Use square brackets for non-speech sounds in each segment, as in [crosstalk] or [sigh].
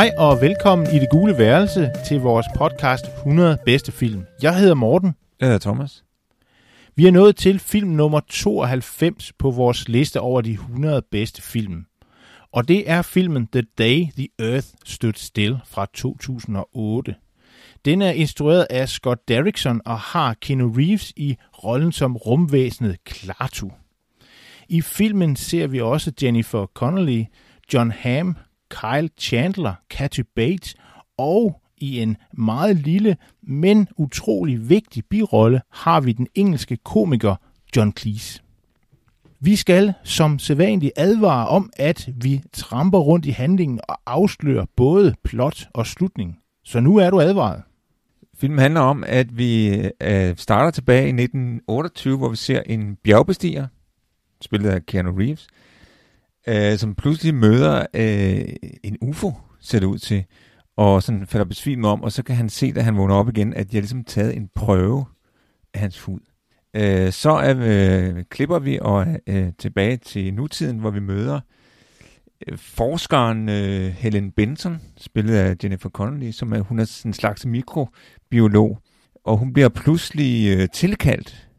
Hej og velkommen i det gule værelse til vores podcast 100 bedste film. Jeg hedder Morten. Jeg hedder Thomas. Vi er nået til film nummer 92 på vores liste over de 100 bedste film. Og det er filmen The Day the Earth Stood Still fra 2008. Den er instrueret af Scott Derrickson og har Keanu Reeves i rollen som rumvæsenet Klaatu. I filmen ser vi også Jennifer Connelly, John Hamm, Kyle Chandler, Kathy Bates og i en meget lille, men utrolig vigtig birolle har vi den engelske komiker John Cleese. Vi skal som sædvanligt advare om, at vi tramper rundt i handlingen og afslører både plot og slutning. Så nu er du advaret. Filmen handler om, at vi øh, starter tilbage i 1928, hvor vi ser en bjergbestiger, spillet af Keanu Reeves, øh, øh, som pludselig møder øh, en UFO, ser det ud til, og sådan falder besvimet om, og så kan han se, da han vågner op igen, at de har ligesom taget en prøve af hans hud. Øh, så er, øh, klipper vi og øh, tilbage til nutiden, hvor vi møder øh, forskeren øh, Helen Benson, spillet af Jennifer Connelly, som er, hun er en slags mikrobiolog, og hun bliver pludselig øh, tilkaldt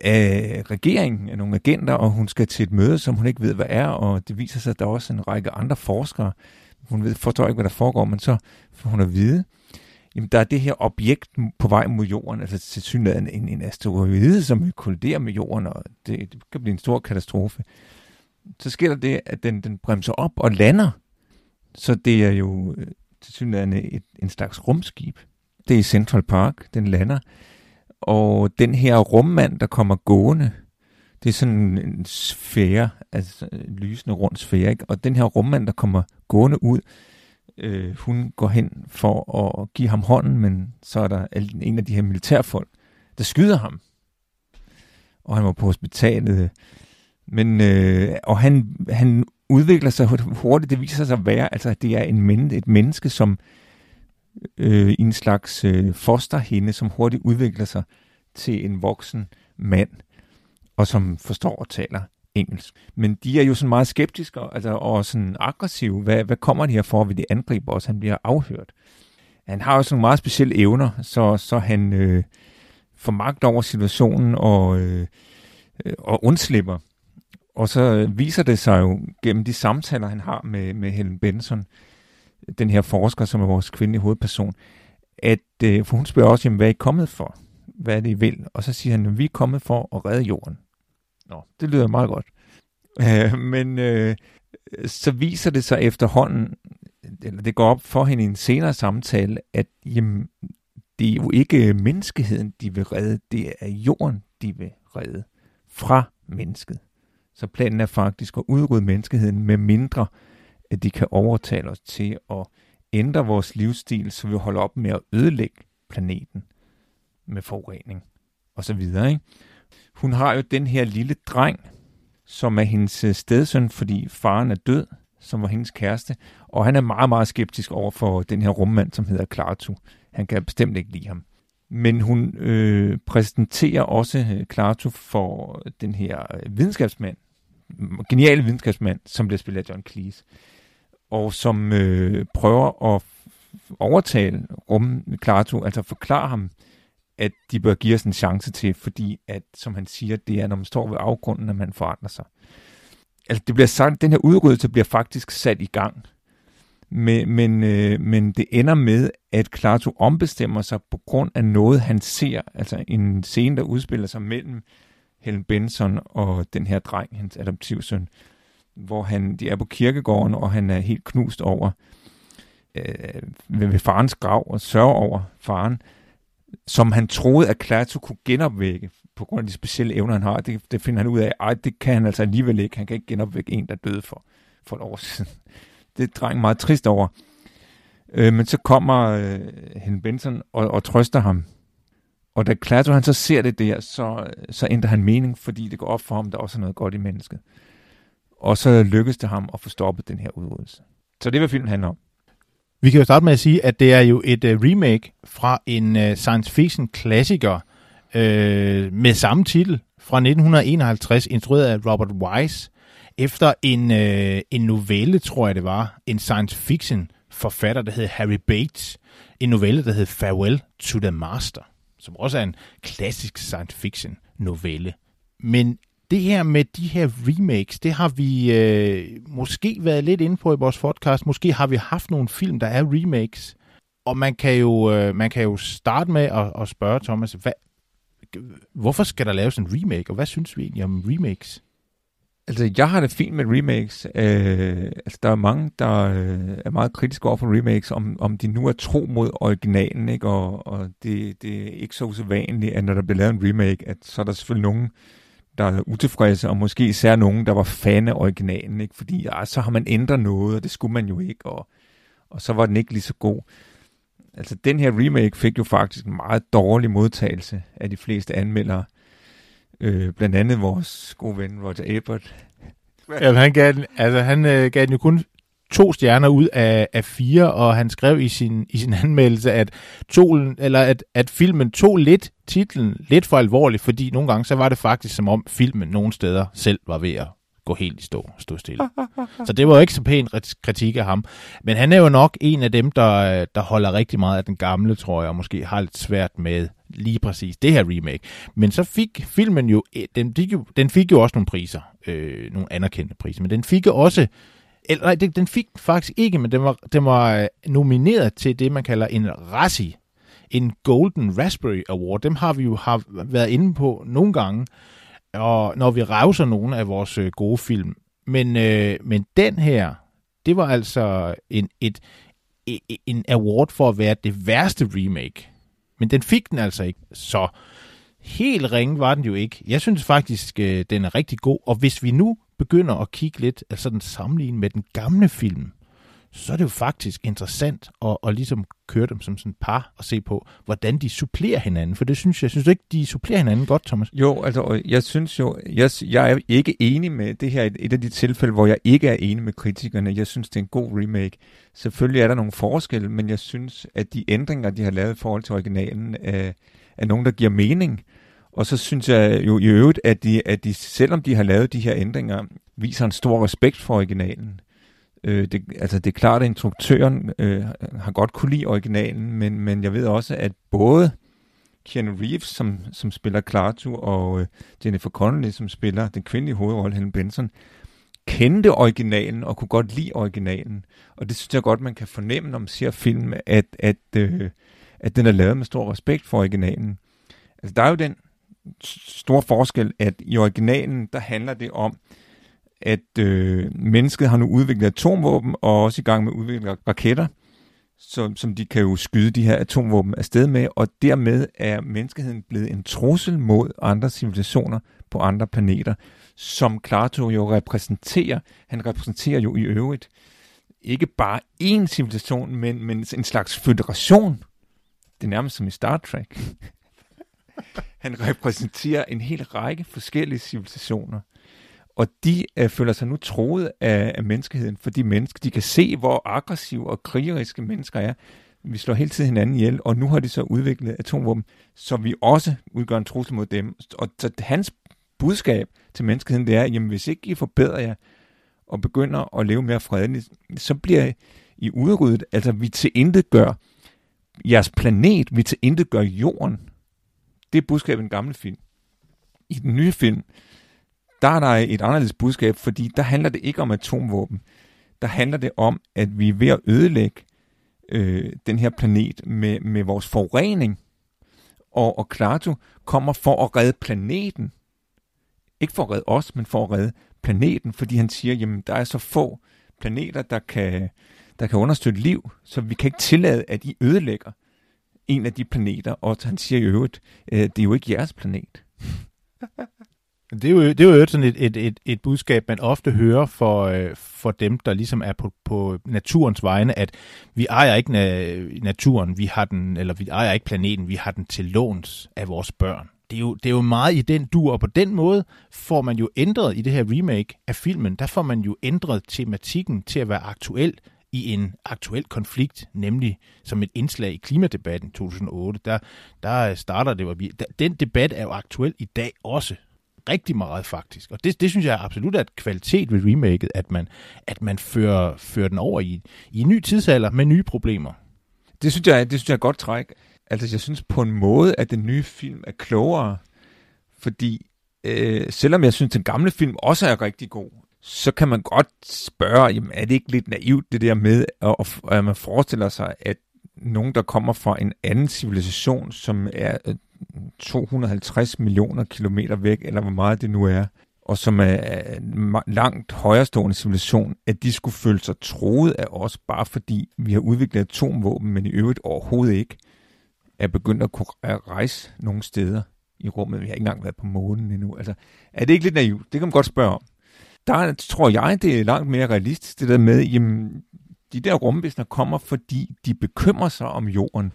af regeringen, af nogle agenter, og hun skal til et møde, som hun ikke ved, hvad er, og det viser sig, at der er også en række andre forskere. Hun ved, forstår ikke, hvad der foregår, men så får hun at vide, jamen der er det her objekt på vej mod jorden, altså til synligheden en, en asteroide, som vil kollidere med jorden, og det, det kan blive en stor katastrofe. Så sker der det, at den, den bremser op og lander. Så det er jo øh, til synligheden et, en slags rumskib. Det er i Central Park, den lander. Og den her rummand, der kommer gående, det er sådan en sfære, altså en lysende rund sfære, ikke? og den her rummand, der kommer gående ud, øh, hun går hen for at give ham hånden, men så er der en af de her militærfolk, der skyder ham. Og han var på hospitalet. Men, øh, og han, han udvikler sig hurtigt. Det viser sig at være, altså, at det er en men, et menneske, som øh, en slags øh, fosterhinde, som hurtigt udvikler sig til en voksen mand, og som forstår og taler engelsk. Men de er jo sådan meget skeptiske altså, og sådan aggressive. Hvad, hvad kommer de her for, Vil de angriber os? Han bliver afhørt. Han har jo sådan nogle meget specielle evner, så, så han øh, får magt over situationen og, øh, øh, og undslipper. Og så viser det sig jo gennem de samtaler, han har med, med Helen Benson, den her forsker, som er vores kvindelige hovedperson, at øh, for hun spørger også, jamen, hvad er I kommet for? Hvad er det, I vil? Og så siger han, at vi er kommet for at redde jorden. Nå, det lyder meget godt. Øh, men øh, så viser det sig efterhånden, eller det går op for hende i en senere samtale, at jamen, det er jo ikke øh, menneskeheden, de vil redde, det er jorden, de vil redde fra mennesket. Så planen er faktisk at udrydde menneskeheden med mindre, at de kan overtale os til at ændre vores livsstil, så vi holder op med at ødelægge planeten med forurening og så videre. Ikke? Hun har jo den her lille dreng, som er hendes øh, stedsøn, fordi faren er død, som var hendes kæreste, og han er meget, meget skeptisk over for den her rummand, som hedder Klartu. Han kan bestemt ikke lide ham. Men hun øh, præsenterer også øh, Klartu for den her øh, videnskabsmand, geniale videnskabsmand, som bliver spillet af John Cleese, og som øh, prøver at overtale rum Klartu, altså forklare ham, at de bør give os en chance til, fordi at, som han siger, det er, når man står ved afgrunden, at man forandrer sig. Altså, det bliver sagt, den her udryddelse bliver faktisk sat i gang, men, men, øh, men det ender med, at Klaatu ombestemmer sig på grund af noget, han ser, altså en scene, der udspiller sig mellem Helen Benson og den her dreng, hans adoptivsøn, hvor han, de er på kirkegården, og han er helt knust over øh, ved, ved farens grav og sørger over faren, som han troede, at Klaatu kunne genopvække på grund af de specielle evner, han har. Det, det finder han ud af, at det kan han altså alligevel ikke. Han kan ikke genopvække en, der døde for, for et år siden. [laughs] Det er drengen meget trist over. Øh, men så kommer øh, Hen Benson og, og trøster ham. Og da Klaatu han så ser det der, så, så ændrer han mening, fordi det går op for ham, der også er noget godt i mennesket. Og så lykkedes det ham at få stoppet den her udryddelse. Så det er, hvad filmen handler om. Vi kan jo starte med at sige, at det er jo et uh, remake fra en uh, science fiction klassiker øh, med samme titel fra 1951, instrueret af Robert Wise, efter en, øh, en novelle, tror jeg det var, en science fiction forfatter, der hed Harry Bates, en novelle, der hed Farewell to the Master, som også er en klassisk science fiction novelle. Men det her med de her remakes, det har vi øh, måske været lidt inde på i vores podcast. Måske har vi haft nogle film, der er remakes. Og man kan jo, øh, man kan jo starte med at, at spørge Thomas, hvad, hvorfor skal der laves en remake, og hvad synes vi egentlig om remakes? Altså, jeg har det fint med remakes. Øh, altså, der er mange, der øh, er meget kritiske over for remakes, om, om de nu er tro mod originalen, ikke? Og, og det, det er ikke så usædvanligt, at når der bliver lavet en remake, at så er der selvfølgelig nogen, der er utilfredse, og måske især nogen, der var fan af originalen, ikke? fordi ja, så har man ændret noget, og det skulle man jo ikke, og, og så var den ikke lige så god. Altså, den her remake fik jo faktisk en meget dårlig modtagelse af de fleste anmeldere. Øh, blandt andet vores gode ven Roger Ebert. Ja, han gav den, altså, han øh, gav den jo kun to stjerner ud af, af fire, og han skrev i sin, i sin anmeldelse, at, tolen, eller at, at filmen tog lidt titlen lidt for alvorligt, fordi nogle gange så var det faktisk som om filmen nogle steder selv var ved at gå helt i stå, stå stille. [laughs] Så det var jo ikke så pæn kritik af ham. Men han er jo nok en af dem, der, der holder rigtig meget af den gamle, tror jeg, og måske har lidt svært med lige præcis det her remake. Men så fik filmen jo, den fik jo, den fik jo også nogle priser, øh, nogle anerkendte priser, men den fik jo også eller nej, den, den fik faktisk ikke, men den var, den var øh, nomineret til det, man kalder en RASI, en Golden Raspberry Award. Dem har vi jo har været inde på nogle gange, og når vi rauser nogle af vores øh, gode film. Men, øh, men den her, det var altså en, et, e, e, en award for at være det værste remake. Men den fik den altså ikke. Så helt ringe var den jo ikke. Jeg synes faktisk, øh, den er rigtig god. Og hvis vi nu begynder at kigge lidt, altså den sammenligne med den gamle film, så er det jo faktisk interessant at, at ligesom køre dem som sådan et par og se på, hvordan de supplerer hinanden. For det synes jeg, synes du ikke, de supplerer hinanden godt, Thomas? Jo, altså jeg synes jo, jeg, jeg er ikke enig med det her, et af de tilfælde, hvor jeg ikke er enig med kritikerne. Jeg synes, det er en god remake. Selvfølgelig er der nogle forskelle, men jeg synes, at de ændringer, de har lavet i forhold til originalen, er, er nogen, der giver mening. Og så synes jeg jo i øvrigt, at de, at de, selvom de har lavet de her ændringer, viser en stor respekt for originalen. Øh, det, altså det er klart, at instruktøren øh, har godt kunne lide originalen, men, men jeg ved også, at både Keanu Reeves, som, som spiller Klaatu, og øh, Jennifer Connelly, som spiller den kvindelige hovedrolle, Helen Benson, kendte originalen og kunne godt lide originalen. Og det synes jeg godt, man kan fornemme, når man ser film, at, at, øh, at den er lavet med stor respekt for originalen. Altså, der er jo den stor forskel, at i originalen, der handler det om, at øh, mennesket har nu udviklet atomvåben, og også i gang med at udvikle raketter, som, som de kan jo skyde de her atomvåben afsted med, og dermed er menneskeheden blevet en trussel mod andre civilisationer på andre planeter, som Klato jo repræsenterer. Han repræsenterer jo i øvrigt ikke bare én civilisation, men, men en slags federation. Det er nærmest som i Star Trek. [laughs] Han repræsenterer en hel række forskellige civilisationer. Og de øh, føler sig nu troet af, af menneskeheden, fordi mennesker, de kan se, hvor aggressive og krigeriske mennesker er. Vi slår hele tiden hinanden ihjel, og nu har de så udviklet atomvåben, så vi også udgør en trussel mod dem. Og så hans budskab til menneskeheden, det er, jamen hvis ikke I forbedrer jer, og begynder at leve mere fredeligt, så bliver I udryddet. Altså vi til intet gør jeres planet, vi til intet gør jorden. Det er budskabet i den gamle film. I den nye film, der er der et anderledes budskab, fordi der handler det ikke om atomvåben. Der handler det om, at vi er ved at ødelægge øh, den her planet med, med vores forurening. Og, og Klaatu kommer for at redde planeten. Ikke for at redde os, men for at redde planeten, fordi han siger, jamen der er så få planeter, der kan, der kan understøtte liv, så vi kan ikke tillade, at I ødelægger en af de planeter, og han siger i øvrigt, øh, det er jo ikke jeres planet. Det er jo, det er jo sådan et, et, et, et budskab, man ofte hører for, øh, for dem, der ligesom er på, på naturens vegne, at vi ejer ikke na- naturen, vi har den, eller vi ejer ikke planeten, vi har den til låns af vores børn. Det er, jo, det er jo meget i den dur, og på den måde får man jo ændret i det her remake af filmen, der får man jo ændret tematikken til at være aktuel i en aktuel konflikt, nemlig som et indslag i klimadebatten 2008. Der, der øh, starter det, hvor vi, der, den debat er jo aktuel i dag også rigtig meget faktisk. Og det, det synes jeg absolut er et kvalitet ved remaket, at man, at man fører, fører den over i, i en ny tidsalder med nye problemer. Det synes jeg, det synes jeg er godt træk. Altså jeg synes på en måde, at den nye film er klogere, fordi øh, selvom jeg synes, den gamle film også er rigtig god, så kan man godt spørge, jamen er det ikke lidt naivt det der med, at, at man forestiller sig, at nogen, der kommer fra en anden civilisation, som er øh, 250 millioner kilometer væk, eller hvor meget det nu er, og som er en langt højrestående civilisation, at de skulle føle sig troet af os, bare fordi vi har udviklet atomvåben, men i øvrigt overhovedet ikke er begyndt at kunne rejse nogle steder i rummet. Vi har ikke engang været på månen endnu. Altså, er det ikke lidt naivt? Det kan man godt spørge om. Der tror jeg, det er langt mere realistisk, det der med, jamen, de der rumvæsener kommer, fordi de bekymrer sig om jorden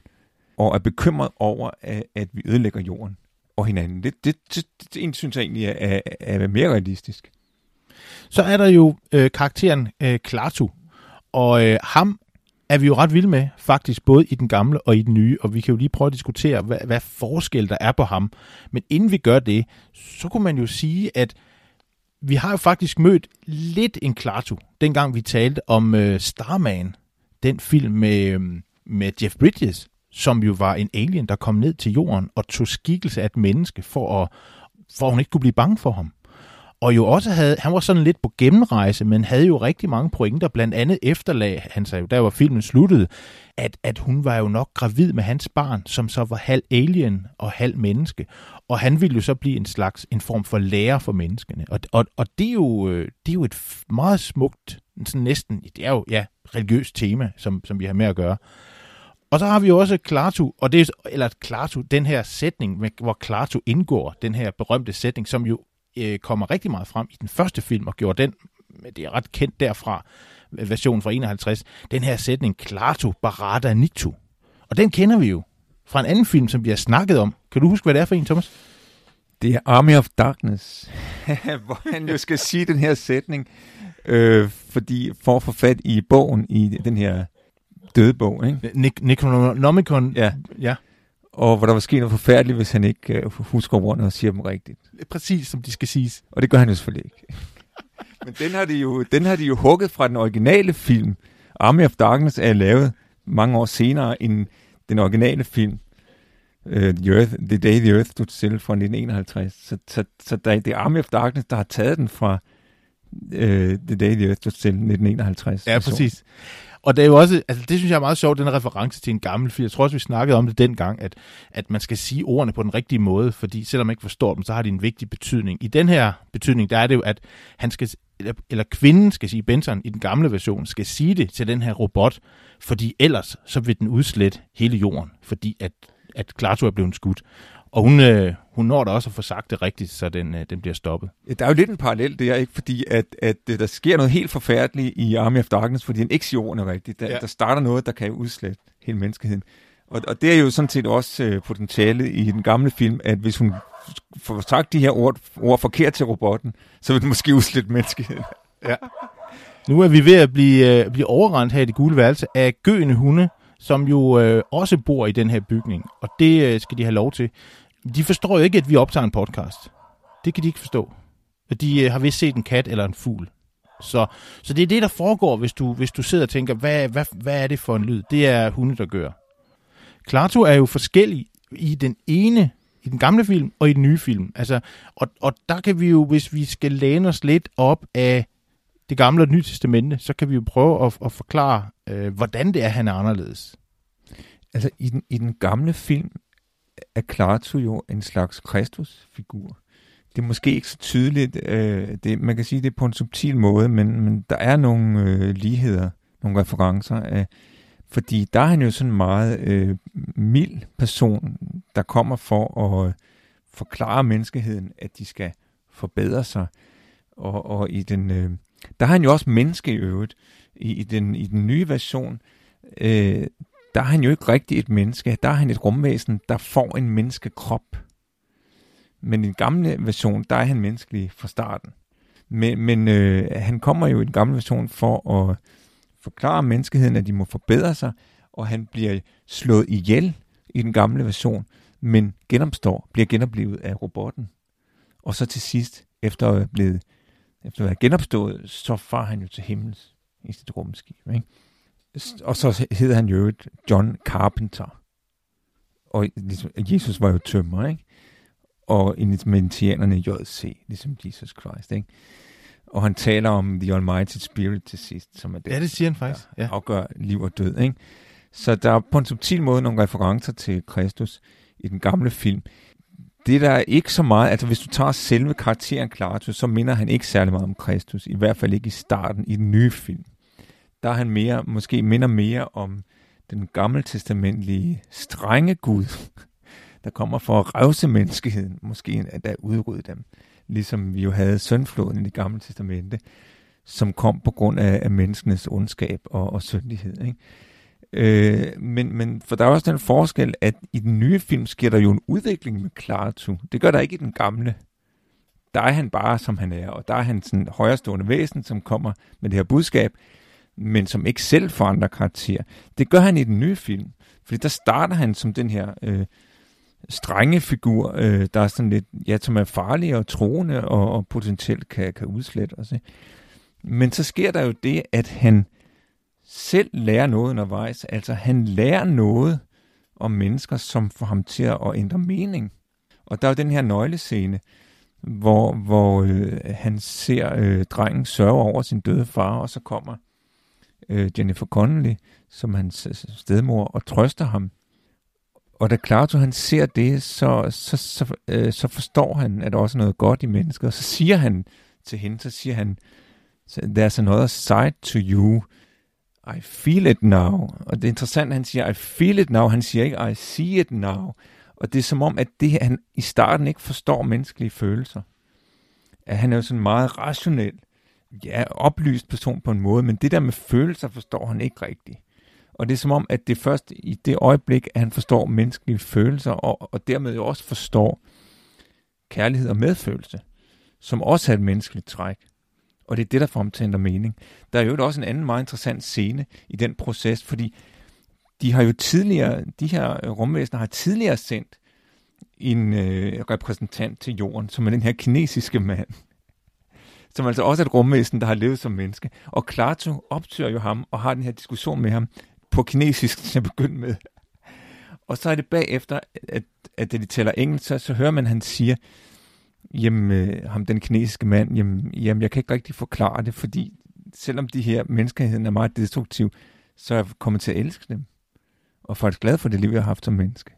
og er bekymret over, at, at vi ødelægger jorden og hinanden. Det, det, det, det, det synes jeg egentlig er, er, er mere realistisk. Så er der jo øh, karakteren øh, Klaatu, og øh, ham er vi jo ret vilde med, faktisk både i den gamle og i den nye, og vi kan jo lige prøve at diskutere, hvad, hvad forskel der er på ham. Men inden vi gør det, så kunne man jo sige, at vi har jo faktisk mødt lidt en Klaatu, dengang vi talte om øh, Starman, den film med, øh, med Jeff Bridges, som jo var en alien, der kom ned til jorden og tog skikkelse af et menneske, for at, for at hun ikke kunne blive bange for ham. Og jo også havde, han var sådan lidt på gennemrejse, men havde jo rigtig mange pointer. Blandt andet efterlag han sagde jo, der var filmen sluttet, at, at hun var jo nok gravid med hans barn, som så var halv alien og halv menneske. Og han ville jo så blive en slags, en form for lærer for menneskene. Og, og, og det, er jo, øh, det er jo et meget smukt, sådan næsten, det er jo, ja, religiøst tema, som, som vi har med at gøre. Og så har vi jo også Klartu, og det er, eller Klartu, den her sætning, hvor Klartu indgår, den her berømte sætning, som jo øh, kommer rigtig meget frem i den første film, og gjorde den, det er ret kendt derfra, versionen fra 51, den her sætning, Klartu Barada Nitu. Og den kender vi jo fra en anden film, som vi har snakket om. Kan du huske, hvad det er for en, Thomas? Det er Army of Darkness, [laughs] hvor han jo skal sige den her sætning, øh, fordi for at få fat i bogen, i den her døde bog, ikke? Necronomicon. Ja. ja. Og hvor der var sket noget forfærdeligt, hvis han ikke uh, husker ordene og siger dem rigtigt. Præcis, som de skal siges. Og det gør han jo selvfølgelig ikke. [laughs] Men den har, de jo, den har de jo hugget fra den originale film. Army of Darkness er lavet mange år senere end den originale film. Uh, the, Earth, the Day the Earth Stood Still fra 1951. Så, så, så der, det er Army of Darkness, der har taget den fra uh, The Day the Earth Stood Still 1951. Ja, præcis. Og det er jo også, altså det synes jeg er meget sjovt, den reference til en gammel film. Jeg tror også, vi snakkede om det dengang, at, at man skal sige ordene på den rigtige måde, fordi selvom man ikke forstår dem, så har de en vigtig betydning. I den her betydning, der er det jo, at han skal, eller, eller kvinden skal sige, Benson i den gamle version, skal sige det til den her robot, fordi ellers så vil den udslette hele jorden, fordi at, at Klaatu er blevet skudt. Og hun, øh, hun når da også at få sagt det rigtigt, så den, øh, den bliver stoppet. Ja, der er jo lidt en parallel der, ikke? fordi at, at, at der sker noget helt forfærdeligt i Army of Darkness, fordi den ikke siger ordene rigtigt. Der, ja. der starter noget, der kan udslætte hele menneskeheden. Og, og det er jo sådan set også øh, potentiale i den gamle film, at hvis hun får sagt de her ord, ord forkert til robotten, så vil den måske udslætte menneskeheden. ja. Nu er vi ved at blive, øh, blive overrendt her i det gule værelse af gøende hunde, som jo øh, også bor i den her bygning. Og det øh, skal de have lov til. De forstår jo ikke, at vi optager en podcast. Det kan de ikke forstå. For de øh, har vist set en kat eller en fugl. Så, så det er det, der foregår, hvis du, hvis du sidder og tænker, hvad, hvad, hvad er det for en lyd? Det er hunde, der gør. Klato er jo forskellig i den ene, i den gamle film og i den nye film. Altså, og, og der kan vi jo, hvis vi skal læne os lidt op af det gamle og nye testamente, så kan vi jo prøve at, at forklare, øh, hvordan det er, han er anderledes. Altså, i den, i den gamle film, er Klaatu jo en slags Kristusfigur. Det er måske ikke så tydeligt. Øh, det, man kan sige det på en subtil måde, men, men der er nogle øh, ligheder, nogle referencer. Øh, fordi der er han jo sådan en meget øh, mild person, der kommer for at, øh, forklare menneskeheden, at de skal forbedre sig. Og, og i den, øh, der har han jo også menneske i øvrigt. I, i, den, I den nye version, øh, der er han jo ikke rigtig et menneske. Der er han et rumvæsen, der får en menneskekrop. Men i den gamle version, der er han menneskelig fra starten. Men, men øh, han kommer jo i den gamle version for at forklare menneskeheden, at de må forbedre sig, og han bliver slået ihjel i den gamle version, men genopstår, bliver genoplevet af robotten. Og så til sidst, efter at være blevet efter at være genopstået, så far han jo til himmels i sit rumskib. Ikke? Og så hedder han jo John Carpenter. Og ligesom, Jesus var jo tømmer, ikke? Og indianerne JC, ligesom Jesus Christ, ikke? Og han taler om The Almighty Spirit til sidst, som er det, ja, det siger han faktisk. Ja. afgør liv og død. Ikke? Så der er på en subtil måde nogle referencer til Kristus i den gamle film. Det der er ikke så meget, altså hvis du tager selve karakteren Klartus, så minder han ikke særlig meget om Kristus, i hvert fald ikke i starten i den nye film. Der er han mere, måske minder mere om den gammeltestamentlige strenge Gud, der kommer for at revse menneskeheden, måske at udrydde dem ligesom vi jo havde søndfloden i det gamle testamente, som kom på grund af, af menneskenes ondskab og, og syndighed. Ikke? Øh, men, men for der er også den forskel, at i den nye film sker der jo en udvikling med Klaatu. Det gør der ikke i den gamle. Der er han bare, som han er, og der er han sådan højrestående væsen, som kommer med det her budskab, men som ikke selv forandrer karakter. Det gør han i den nye film, fordi der starter han som den her øh, strenge figur, øh, der er sådan lidt, ja, som er farlig og troende og, og potentielt kan, kan udslette os. Ikke? Men så sker der jo det, at han selv lærer noget undervejs. Altså han lærer noget om mennesker, som får ham til at ændre mening. Og der er jo den her nøglescene, hvor, hvor øh, han ser øh, drengen sørge over sin døde far, og så kommer øh, Jennifer Connelly, som hans øh, stedmor, og trøster ham og da Klato han ser det, så, så, så, øh, så forstår han, at der også er noget godt i mennesket. Og så siger han til hende, så siger han, there's another side to you. I feel it now. Og det er interessant, at han siger, I feel it now. Han siger ikke, I see it now. Og det er som om, at det, han i starten ikke forstår menneskelige følelser. At han er jo sådan meget rationel, ja, oplyst person på en måde, men det der med følelser forstår han ikke rigtigt. Og det er som om, at det først i det øjeblik, at han forstår menneskelige følelser, og, og dermed jo også forstår kærlighed og medfølelse, som også er et menneskeligt træk. Og det er det, der fremtænder mening. Der er jo også en anden meget interessant scene i den proces, fordi de har jo tidligere, de her øh, rumvæsener har tidligere sendt en øh, repræsentant til jorden, som er den her kinesiske mand, [laughs] som altså også er et rumvæsen, der har levet som menneske. Og Klato opsøger jo ham og har den her diskussion med ham, på kinesisk til at begynde med. [laughs] Og så er det bagefter, at, at da de taler engelsk, så, så hører man, at han siger, jamen, øh, ham den kinesiske mand, jamen, jamen, jeg kan ikke rigtig forklare det, fordi selvom de her menneskeheden er meget destruktiv, så er jeg kommet til at elske dem. Og faktisk glad for det liv, jeg har haft som menneske.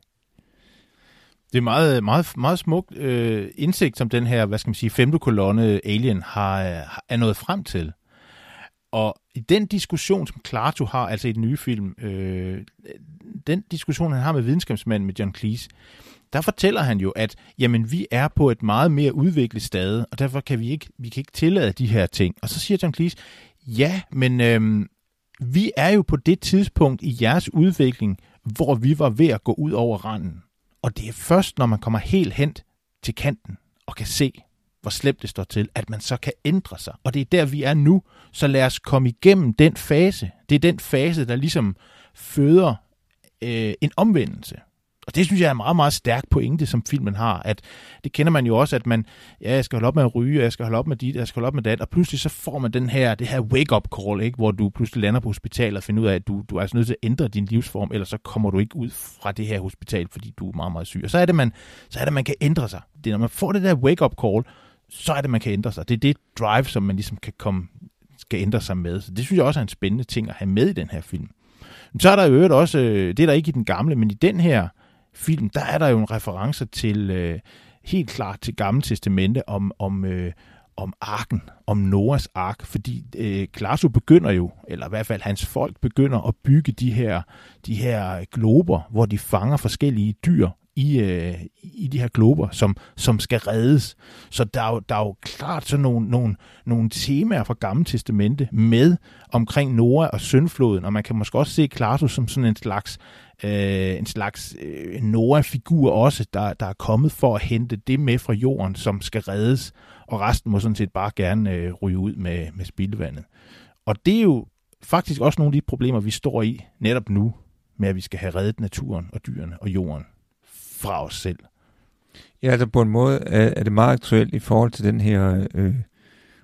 Det er meget, meget, meget smukt øh, indsigt, som den her, hvad skal man sige, femte kolonne Alien har, øh, er nået frem til. Og i den diskussion, som Klaatu har, altså i den nye film, øh, den diskussion, han har med videnskabsmanden, med John Cleese, der fortæller han jo, at jamen, vi er på et meget mere udviklet stade, og derfor kan vi ikke, vi kan ikke tillade de her ting. Og så siger John Cleese, ja, men øhm, vi er jo på det tidspunkt i jeres udvikling, hvor vi var ved at gå ud over randen. Og det er først, når man kommer helt hen til kanten og kan se, hvor slemt det står til, at man så kan ændre sig. Og det er der, vi er nu. Så lad os komme igennem den fase. Det er den fase, der ligesom føder øh, en omvendelse. Og det synes jeg er en meget, meget stærk pointe, som filmen har. At det kender man jo også, at man, ja, jeg skal holde op med at ryge, jeg skal holde op med dit, jeg skal holde op med dat, og pludselig så får man den her, det her wake-up call, ikke? hvor du pludselig lander på hospitalet og finder ud af, at du, du er altså nødt til at ændre din livsform, ellers så kommer du ikke ud fra det her hospital, fordi du er meget, meget syg. Og så er det, man, så er det, man kan ændre sig. Det er, når man får det der wake-up call, så er det, man kan ændre sig. Det er det drive, som man ligesom kan komme, skal ændre sig med. Så det synes jeg også er en spændende ting at have med i den her film. Men så er der jo øvrigt også, øh, det er der ikke i den gamle, men i den her film, der er der jo en reference til, øh, helt klart til Gamle Testamente om, om, øh, om arken, om Noahs ark, fordi øh, Klasu begynder jo, eller i hvert fald hans folk begynder at bygge de her, de her glober, hvor de fanger forskellige dyr i, øh, i de her glober, som, som skal reddes. Så der er jo, der er jo klart sådan nogle, nogle, nogle temaer fra Gamle Testamente med omkring Noah og syndfloden, og man kan måske også se Klartus som sådan en slags, øh, en slags øh, Noah-figur også, der, der er kommet for at hente det med fra jorden, som skal reddes, og resten må sådan set bare gerne øh, ryge ud med, med spildevandet. Og det er jo faktisk også nogle af de problemer, vi står i netop nu, med at vi skal have reddet naturen og dyrene og jorden fra os selv. Ja, altså på en måde er, er det meget aktuelt i forhold til den her øh,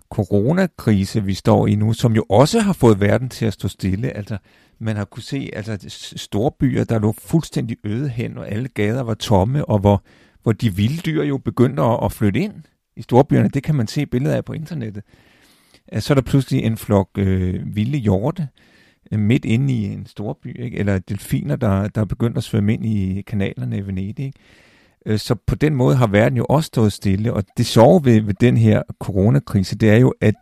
coronakrise, vi står i nu, som jo også har fået verden til at stå stille. Altså, man har kunne se altså, store byer, der lå fuldstændig øde hen, og alle gader var tomme, og hvor, hvor de vilde dyr jo begyndte at, at flytte ind i storbyerne. Det kan man se billeder af på internettet. Så er der pludselig en flok øh, vilde hjorte, øh, midt inde i en storby, ikke? eller delfiner, der, der er begyndt at svømme ind i kanalerne i Venedig. Ikke? Øh, så på den måde har verden jo også stået stille, og det sjove ved, ved den her coronakrise, det er jo, at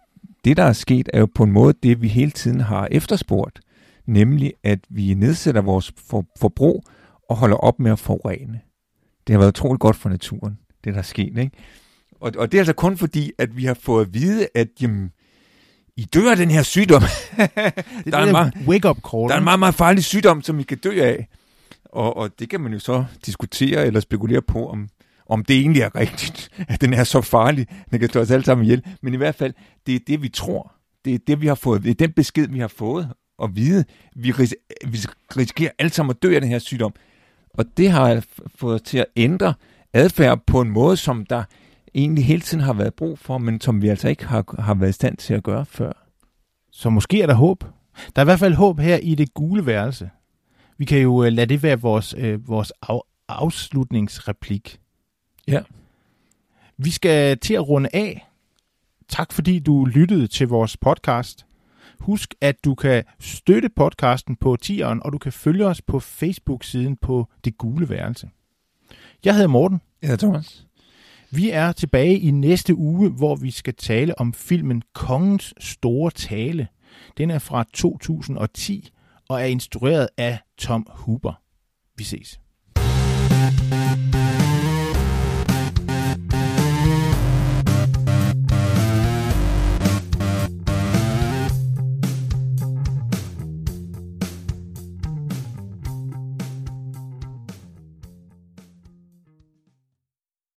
det, der er sket, er jo på en måde det, vi hele tiden har efterspurgt, nemlig at vi nedsætter vores for, forbrug og holder op med at forurene. Det har været utroligt godt for naturen, det der er sket. Ikke? Og, og det er altså kun fordi, at vi har fået at vide, at jamen, i dør af den her sygdom. [laughs] [laughs] det der, er en meget, wake-up call. Der er en meget, meget farlig sygdom, som I kan dø af. Og, og det kan man jo så diskutere eller spekulere på, om, om det egentlig er rigtigt, [laughs] at den er så farlig, den kan stå os alle sammen ihjel. Men i hvert fald, det er det, vi tror. Det er det, vi har fået. Det er den besked, vi har fået at vide. Vi, ris- vi risikerer alle sammen at dø af den her sygdom. Og det har fået til at ændre adfærd på en måde, som der egentlig hele tiden har været brug for, men som vi altså ikke har, har været i stand til at gøre før. Så måske er der håb. Der er i hvert fald håb her i det gule værelse. Vi kan jo uh, lade det være vores, uh, vores af, afslutningsreplik. Ja. Vi skal til at runde af. Tak fordi du lyttede til vores podcast. Husk, at du kan støtte podcasten på tieren, og du kan følge os på Facebook-siden på Det Gule Værelse. Jeg hedder Morten. Jeg hedder Thomas. Vi er tilbage i næste uge, hvor vi skal tale om filmen Kongens Store Tale. Den er fra 2010 og er instrueret af Tom Huber. Vi ses.